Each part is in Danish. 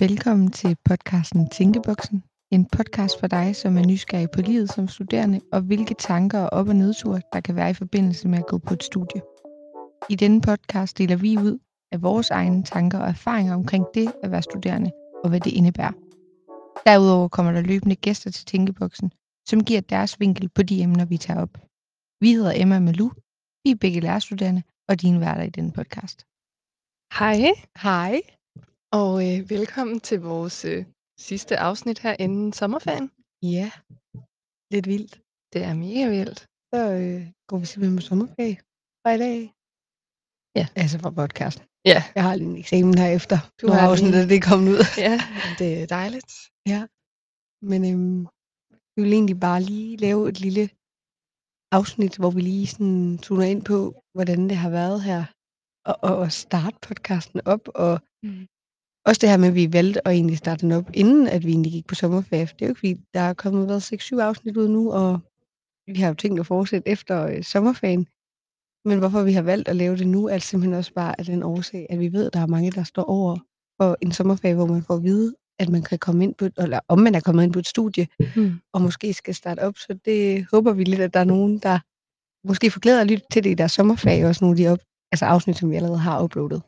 Velkommen til podcasten Tænkeboksen. En podcast for dig, som er nysgerrig på livet som studerende, og hvilke tanker og op- og nedture, der kan være i forbindelse med at gå på et studie. I denne podcast deler vi ud af vores egne tanker og erfaringer omkring det at være studerende, og hvad det indebærer. Derudover kommer der løbende gæster til Tænkeboksen, som giver deres vinkel på de emner, vi tager op. Vi hedder Emma Malou, vi er begge lærerstuderende, og dine værter i denne podcast. Hej, Hej. og øh, velkommen til vores øh, sidste afsnit her inden sommerferien. Ja, lidt vildt. Det er mega vildt. Så øh, går vi simpelthen på sommerferie fra i dag. Ja. Altså fra podcast. Ja, Jeg har lige en eksamen her efter. Du har afsnit, lige- det er kommet ud. ja det er dejligt. Men øhm, vi vil egentlig bare lige lave et lille afsnit, hvor vi lige sådan tuner ind på, hvordan det har været her. Og, og, og starte podcasten op. Og Mm. også det her med, at vi valgte at egentlig starte den op, inden at vi egentlig gik på sommerferie. Det er jo ikke fordi, der er kommet været 6-7 afsnit ud nu, og vi har jo tænkt at fortsætte efter øh, sommerferien. Men hvorfor vi har valgt at lave det nu, er simpelthen også bare af den årsag, at vi ved, at der er mange, der står over for en sommerferie, hvor man får at vide, at man kan komme ind på, et, eller om man er kommet ind på et studie, Mm. og måske skal starte op. Så det håber vi lidt, at der er nogen, der måske får glæde at lytte til det i deres sommerferie, og også nogle af de op, altså afsnit, som vi allerede har uploadet.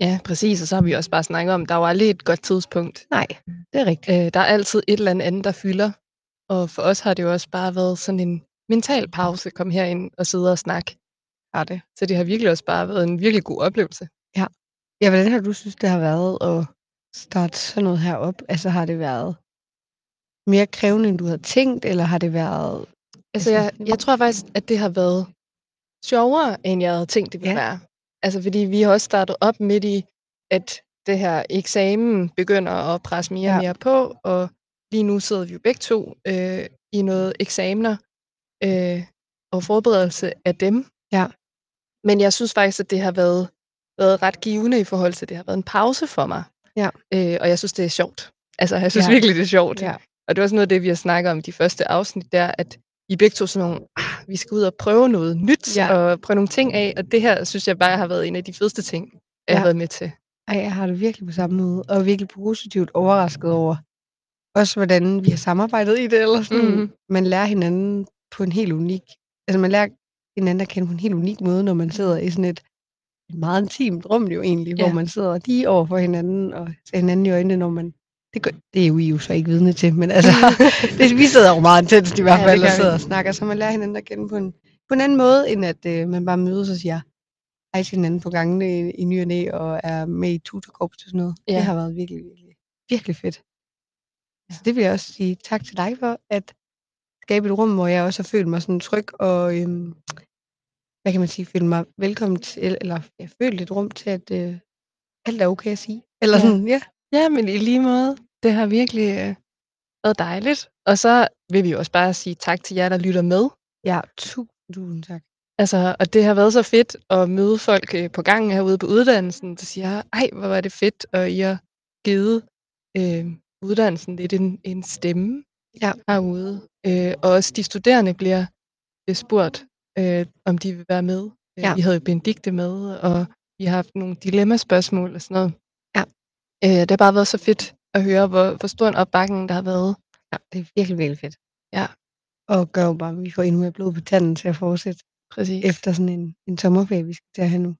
Ja, præcis. Og så har vi også bare snakket om, der er jo aldrig et godt tidspunkt. Nej, det er rigtigt. Øh, der er altid et eller andet der fylder. Og for os har det jo også bare været sådan en mental pause, kom herind og sidde og snakke. Har det. Så det har virkelig også bare været en virkelig god oplevelse. Ja, hvordan har du synes, det har været at starte sådan noget her op? Altså har det været mere krævende, end du havde tænkt, eller har det været... Altså, jeg, jeg tror faktisk, at det har været sjovere, end jeg havde tænkt, det ville Ja. ja. være. Altså, fordi vi har også startet op midt i, at det her eksamen begynder at presse mere Ja. og mere på, og lige nu sidder vi jo begge to øh, i noget eksamener øh, og forberedelse af dem. Ja. Men jeg synes faktisk, at det har været, været ret givende i forhold til, at det har været en pause for mig. Ja. Øh, og jeg synes, det er sjovt. Altså, jeg synes Ja. virkelig, det er sjovt. Ja. Og det er også noget af det, vi har snakket om i de første afsnit, der at I begge to sådan nogle, ah, vi skal ud og prøve noget nyt, Ja. og prøve nogle ting af, og det her, synes jeg bare har været en af de fedeste ting, jeg Ja. har været med til. Ej, jeg har det virkelig på samme måde, og er virkelig positivt overrasket over, også hvordan vi har samarbejdet i det, eller sådan. Mhm. Man lærer hinanden på en helt unik, altså man lærer hinanden at kende på en helt unik måde, når man sidder i sådan et, et meget intimt rum jo egentlig, ja. hvor man sidder lige over for hinanden, og ser hinanden i øjnene, når man, det, gør, det er jo I jo så ikke vidne til, men altså, det, vi sidder jo meget intenst i hvert Ja, fald, det og sidder vi. og snakker, så man lærer hinanden at kende på en, på en anden måde, end at øh, man bare mødes og siger, hej til hinanden på gangene i, i ny og næ, og er med i tutorkorps og sådan noget. Ja. Ja. Det har været virkelig, virkelig, virkelig fedt. Ja. Så det vil jeg også sige tak til dig for, at skabe et rum, hvor jeg også har følt mig sådan tryg, og øhm, hvad kan man sige, føle mig velkommen til, eller jeg følte et rum til, at øh, alt er okay at sige. Eller Ja. sådan, ja. Ja, men i lige måde, det har virkelig øh, været dejligt. Og så vil vi også bare sige tak til jer, der lytter med. Ja, tusind, tak. Altså, og det har været så fedt at møde folk øh, på gangen herude på uddannelsen, der siger, ej, hvor var det fedt, og I har givet øh, uddannelsen lidt en, en stemme Ja. herude. Øh, og også de studerende bliver bliver spurgt, øh, om de vil være med. Øh, Ja. Vi havde jo Benedikte med, og vi har haft nogle dilemmaspørgsmål og sådan noget. Øh, det har bare været så fedt at høre, hvor, hvor stor en opbakning der har været. Ja, det er virkelig, virkelig fedt. Ja. Og gør jo bare, at vi får endnu mere blod på tanden til at fortsætte Præcis. efter sådan en, en sommerferie, vi skal til at have nu.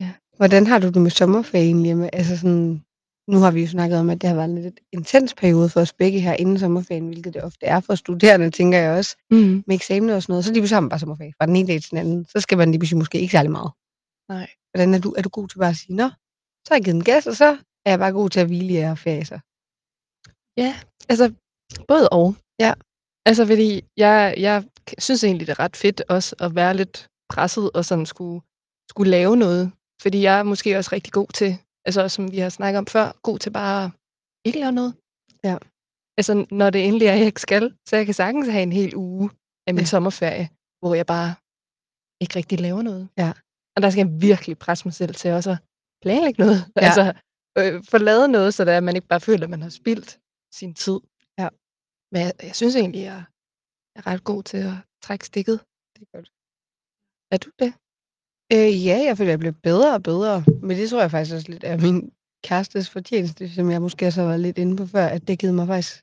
Ja. Hvordan har du det med sommerferie egentlig? Med, altså sådan, nu har vi jo snakket om, at det har været en lidt intens periode for os begge her inden sommerferien, hvilket det ofte er for studerende, tænker jeg også, Mm. med eksamener og sådan noget. Så lige sammen bare sommerferie fra den ene dag til den anden. Så skal man lige pludselig måske ikke særlig meget. Nej. Hvordan er du, er du god til bare at sige, nå, så har jeg givet en gas, og så er jeg bare god til at hvile i jer så. Ja, altså både og. Ja. Altså fordi jeg, jeg synes egentlig, det er ret fedt også at være lidt presset og sådan skulle, skulle lave noget. Fordi jeg er måske også rigtig god til, altså som vi har snakket om før, god til bare ikke lave noget. Ja. Altså når det endelig er, jeg ikke skal, så jeg kan sagtens have en hel uge af min ja. sommerferie, hvor jeg bare ikke rigtig laver noget. Ja. Og der skal jeg virkelig presse mig selv til også at planlægge noget. Ja. Altså øh, få lavet noget, så at man ikke bare føler, at man har spildt sin tid. Ja. Men jeg, jeg synes egentlig, jeg er ret god til at trække stikket. Det er godt. Er du det? Øh, ja, jeg føler, jeg bliver bedre og bedre. Men det tror jeg faktisk også lidt er min kærestes fortjeneste, som jeg måske også har været lidt inde på før, at det givet mig faktisk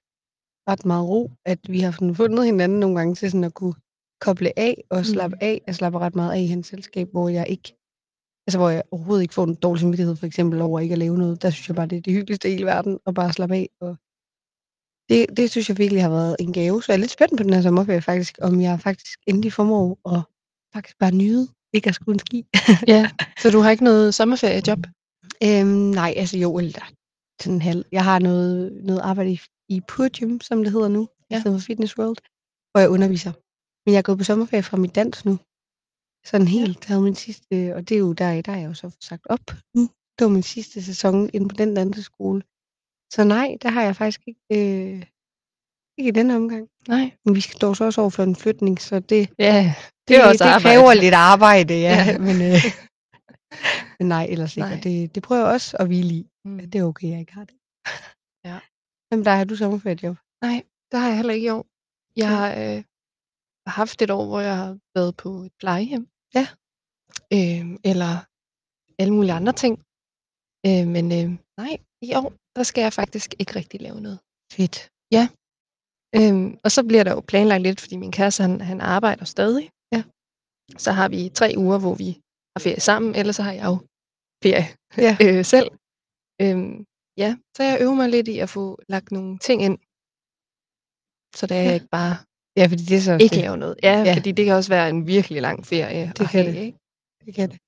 ret meget ro, at vi har fundet hinanden nogle gange til sådan at kunne koble af og slappe mm. af. Jeg slapper ret meget af i hans selskab, hvor jeg ikke altså hvor jeg overhovedet ikke får en dårlig samvittighed, for eksempel over ikke at lave noget. Der synes jeg bare, det er det hyggeligste i hele verden, at bare slappe af. Og det, det synes jeg virkelig har været en gave. Så jeg er lidt spændt på den her sommerferie faktisk, om jeg faktisk endelig formår at faktisk bare nyde ikke at skulle en ski. ja, så du har ikke noget sommerferiejob? Øhm, nej, altså jo, eller sådan halv. Jeg har noget, noget arbejde i, i Pure Gym, som det hedder nu, ja. i stedet for Fitness World, hvor jeg underviser. Men jeg er gået på sommerferie fra mit dans nu. Sådan helt, havde min sidste, og det er jo der, der er jeg jo så sagt op nu. Det var min sidste sæson inde på den danseskole. Så nej, der har jeg faktisk ikke, øh, ikke i denne omgang. Nej. Men vi skal dog så også over for en flytning, så det, ja, det, det, også det kræver lidt arbejde, ja. ja. men, øh, men nej, ellers ikke. Nej. Det, det prøver jeg også at hvile i. Mm. Det er okay, jeg ikke har det. ja. Hvem der har du sommerferiejob? Nej, det har jeg heller ikke i år. Jeg har øh, haft et år, hvor jeg har været på et plejehjem. Ja. Øh, eller alle mulige andre ting. Øh, men øh, nej, i år, der skal jeg faktisk ikke rigtig lave noget. Fedt. Ja. Øhm, og så bliver der jo planlagt lidt, fordi min kæreste, han, han arbejder stadig. Ja. Så har vi tre uger, hvor vi har ferie sammen, eller så har jeg jo ferie ja. øh, selv. Øhm, ja, så jeg øver mig lidt i at få lagt nogle ting ind, så det er ja. ikke bare ja, fordi det er så ikke lave noget. Ja, ja, fordi det kan også være en virkelig lang ferie. Det kan have, det. Ikke? Det kan det.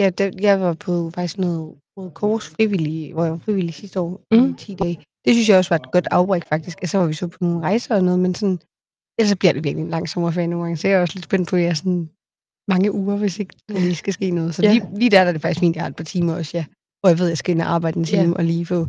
Ja, det, jeg var på faktisk noget Røde Kors frivillig, hvor jeg var frivillig sidste år mm. i 10 dage. Det synes jeg også var et godt afbræk faktisk. Og så var vi så på nogle rejser og noget, men sådan, ellers så bliver det virkelig en lang sommerferie nogle gange. Så jeg er også lidt spændt på, at jeg er sådan mange uger, hvis ikke der lige skal ske noget. Så ja. lige, lige der, der er det faktisk fint, jeg har et par timer også, ja. Hvor jeg ved, at jeg skal ind og arbejde en time ja. og lige få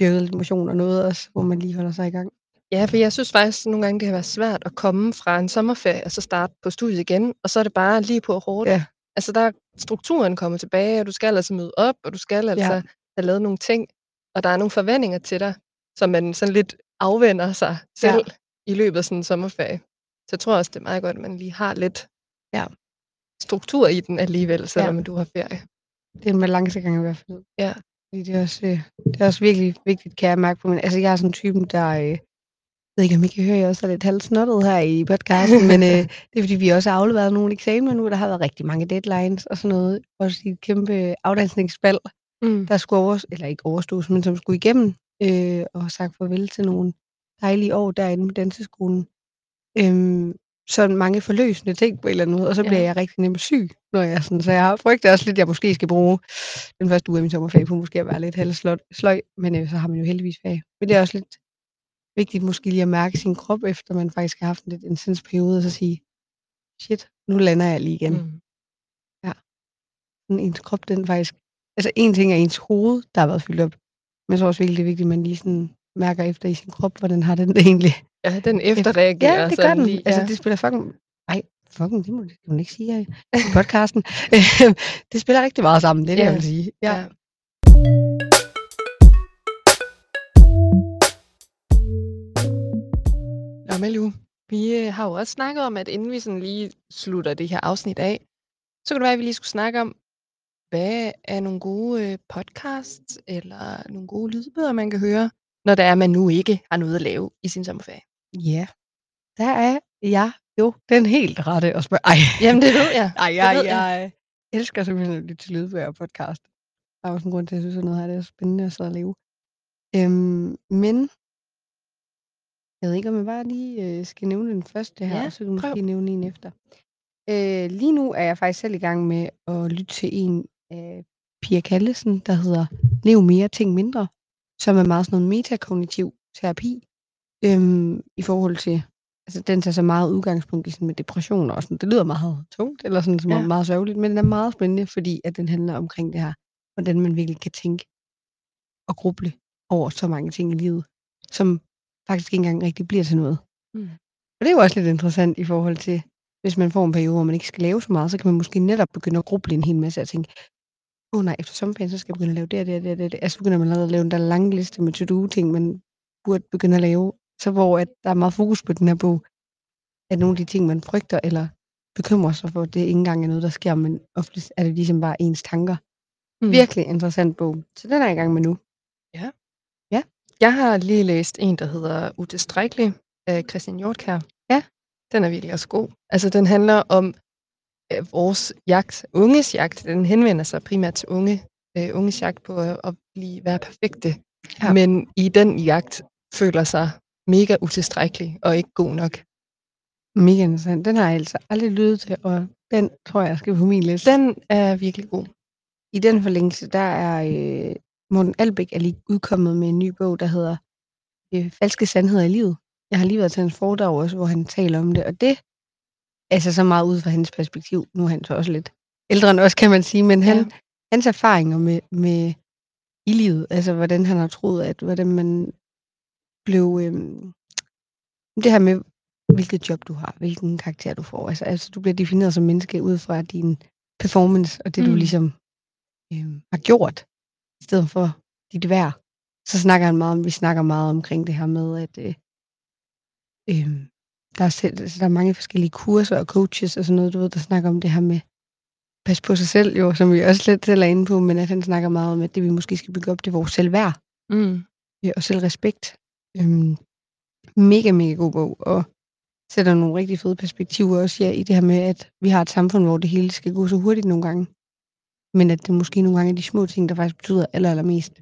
dyrket lidt motion og noget også, hvor man lige holder sig i gang. Ja, for jeg synes faktisk nogle gange, det har været svært at komme fra en sommerferie og så starte på studiet igen, og så er det bare lige på hårdt. Ja. Altså der er strukturen kommer tilbage, og du skal altså møde op, og du skal altså ja. have lavet nogle ting, og der er nogle forventninger til dig, som man sådan lidt afvender sig selv ja. i løbet af sådan en sommerferie. Så jeg tror også, det er meget godt, at man lige har lidt ja. struktur i den alligevel, selvom ja. du har ferie. Det er en balancegang i hvert fald. Ja. Fordi det er også, øh, det er også virkelig vigtigt, kan jeg mærke på mig. Altså jeg er sådan en type, der... Jeg ved ikke, om I kan høre, at jeg også er lidt halvsnottet her i podcasten, men øh, det er fordi, vi også har afleveret nogle eksamener nu, der har været rigtig mange deadlines og sådan noget. Også i et kæmpe afdansningsbal, mm. der skulle over, eller ikke overstås, men som skulle igennem øh, og sagt farvel til nogle dejlige år derinde på danseskolen. Øhm, sådan mange forløsende ting på en eller anden måde, og så bliver ja. jeg rigtig nemt syg, når jeg sådan, så jeg har frygtet også lidt, at jeg måske skal bruge den første uge af min sommerferie på måske at være lidt halvsløj, men øh, så har man jo heldigvis fag. Men det er også lidt vigtigt måske lige at mærke sin krop, efter man faktisk har haft en lidt intens periode, og så sige, shit, nu lander jeg lige igen. Mm. Ja. Sådan ens krop, den faktisk, altså en ting er ens hoved, der har været fyldt op, men så også virkelig vigtigt, at man lige sådan mærker efter i sin krop, hvordan har den det egentlig. Ja, den efterreagerer. Ja, det gør den. Lige, altså, ja. Altså, det spiller fucking... Ej, fucking, det må man ikke sige i podcasten. det spiller rigtig meget sammen, det er det, ja. jeg vil sige. Ja. ja. Malu, vi øh, har jo også snakket om, at inden vi sådan lige slutter det her afsnit af, så kunne det være, at vi lige skulle snakke om, hvad er nogle gode øh, podcasts eller nogle gode lydbøger, man kan høre, når der er, man nu ikke har noget at lave i sin sommerferie? Ja, der er jeg jo den helt rette at spørge. Ej. Jamen, det ved jeg. Ej, jeg, jeg, jeg elsker simpelthen at lytte til lydbøger og podcast. Der er også en grund til, at jeg synes, at noget her det er spændende at sidde og leve. Øhm, men jeg ved ikke, om jeg bare lige øh, skal nævne den første her, ja, og så kan du måske nævne en efter. Øh, lige nu er jeg faktisk selv i gang med at lytte til en af Pia Kallesen, der hedder Lev mere, ting mindre, som er meget sådan noget metakognitiv terapi, øhm, i forhold til, altså den tager så meget udgangspunkt i sådan med depressioner og sådan, det lyder meget tungt, eller sådan, som ja. meget sørgeligt, men den er meget spændende, fordi at den handler omkring det her, hvordan man virkelig kan tænke og gruble over så mange ting i livet, som faktisk ikke engang rigtig bliver til noget. Mm. Og det er jo også lidt interessant i forhold til, hvis man får en periode, hvor man ikke skal lave så meget, så kan man måske netop begynde at gruble en hel masse og tænke, åh oh, nej, efter sommerferien, så skal jeg begynde at lave det og det og det, det, det. Altså begynder man at lave en der lange liste med to-do-ting, man burde begynde at lave. Så hvor at der er meget fokus på den her bog, at nogle af de ting, man frygter eller bekymrer sig for, det ikke engang er noget, der sker, men ofte er det ligesom bare ens tanker. Mm. Virkelig interessant bog. Så den er jeg i gang med nu. Jeg har lige læst en, der hedder Utilstrækkelig af Christian Hjortkær. Ja. Den er virkelig også god. Altså, den handler om øh, vores jagt, unges jagt. Den henvender sig primært til unge, øh, unges jagt på at, at blive, være perfekte. Ja. Men i den jagt føler sig mega utilstrækkelig og ikke god nok. Mega interessant. Den har jeg altså aldrig lyttet til, og den tror jeg skal på min liste. Den er virkelig god. I den forlængelse, der er øh, Morten Albæk er lige udkommet med en ny bog, der hedder øh, Falske Sandheder i Livet. Jeg har lige været til hans foredrag også, hvor han taler om det, og det er altså så meget ud fra hans perspektiv. Nu er han så også lidt ældre end os, kan man sige, men han, Ja. hans erfaringer med, med i livet, altså hvordan han har troet, at hvordan man blev... Øh, det her med, hvilket job du har, hvilken karakter du får. Altså, altså du bliver defineret som menneske ud fra din performance, og det du Mm. ligesom øh, har gjort, i stedet for dit værd. Så snakker han meget om, vi snakker meget omkring det her med, at øh, øh, der, er selv, altså, der er mange forskellige kurser og coaches og sådan noget, du ved, der snakker om det her med pas på sig selv, jo, som vi også lidt selv er inde på, men at han snakker meget om, at det vi måske skal bygge op, det er vores selvværd Mm. øh, og selvrespekt. Øhm, mega, mega god bog, og sætter nogle rigtig fede perspektiver også ja, i det her med, at vi har et samfund, hvor det hele skal gå så hurtigt nogle gange. Men at det måske nogle gange er de små ting, der faktisk betyder aller, allermest.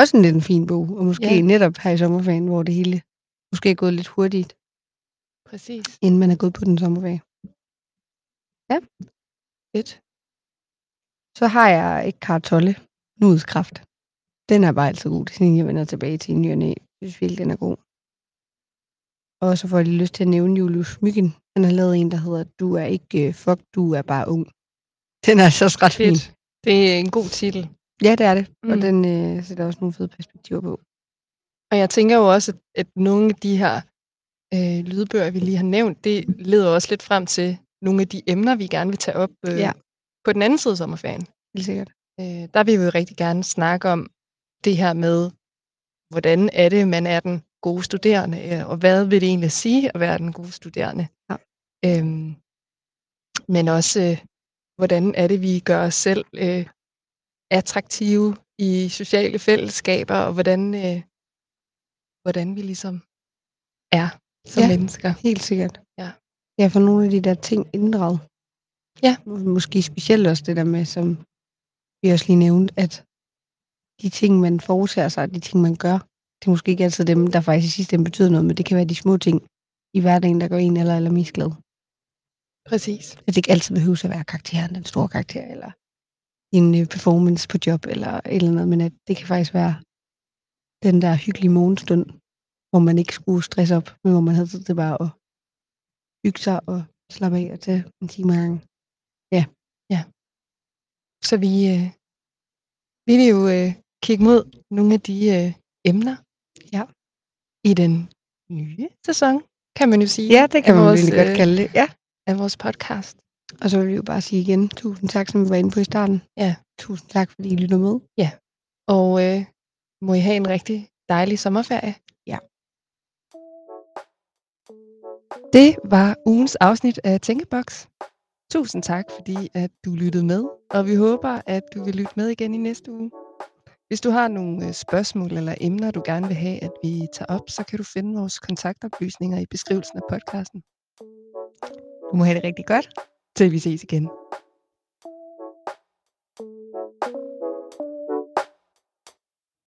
Også en lidt en fin bog, og måske Ja. ja. netop her i sommerferien, hvor det hele måske er gået lidt hurtigt, Præcis. inden man er gået på den sommerferie. Fedt. Så har jeg ikke Tolle, Nudets Kraft. Den er bare altid god. Det er sådan en, jeg vender tilbage til i ny synes virkelig, den er god. Og så får jeg lige lyst til at nævne Julius Myggen. Han har lavet en, der hedder Du er ikke øh, fuck, du er bare ung. Den er altså også ret fin. Fedt. Det er en god titel. Ja, det er det. Mm. Og den øh, sætter også nogle fede perspektiver på. Og jeg tænker jo også, at, at nogle af de her øh, lydbøger, vi lige har nævnt, det leder også lidt frem til nogle af de emner, vi gerne vil tage op øh, Ja. på den anden side af sommerferien. Helt sikkert. Øh, der vil vi jo rigtig gerne snakke om det her med, hvordan er det, man er den gode studerende, øh, og hvad vil det egentlig sige at være den gode studerende? Ja. Øhm, men også, øh, hvordan er det, vi gør os selv øh, attraktive i sociale fællesskaber, og hvordan, øh, hvordan vi ligesom er som Ja. mennesker. Helt sikkert. Ja. Ja, for nogle af de der ting inddraget. Ja. Måske specielt også det der med, som vi også lige nævnte, at de ting, man foretager sig, de ting, man gør, det er måske ikke altid dem, der faktisk i sidste ende betyder noget, men det kan være de små ting i hverdagen, der gør en eller, eller mest glad. Præcis. At det ikke altid behøver at være karakteren, den store karakter, eller en øh, performance på job, eller et eller andet, men at det kan faktisk være den der hyggelige morgenstund, hvor man ikke skulle stresse op, men hvor man havde tid til bare at hygge sig og slappe af og tage en time ad gangen. Så vi, øh, vi vil jo øh, kigge mod nogle af de øh, emner Ja. i den nye sæson, kan man jo sige. Ja, det kan man vores, virkelig godt øh, kalde det. Ja. Af vores podcast. Og så vil vi jo bare sige igen, tusind tak, som vi var inde på i starten. Ja. Tusind tak, fordi I lytter med. Og øh, må I have en rigtig dejlig sommerferie. Ja. Det var ugens afsnit af Tænkeboks. Tusind tak, fordi at du lyttede med, og vi håber, at du vil lytte med igen i næste uge. Hvis du har nogle øh, spørgsmål eller emner, du gerne vil have, at vi tager op, så kan du finde vores kontaktoplysninger i beskrivelsen af podcasten. Du må have det rigtig godt. Til vi ses igen.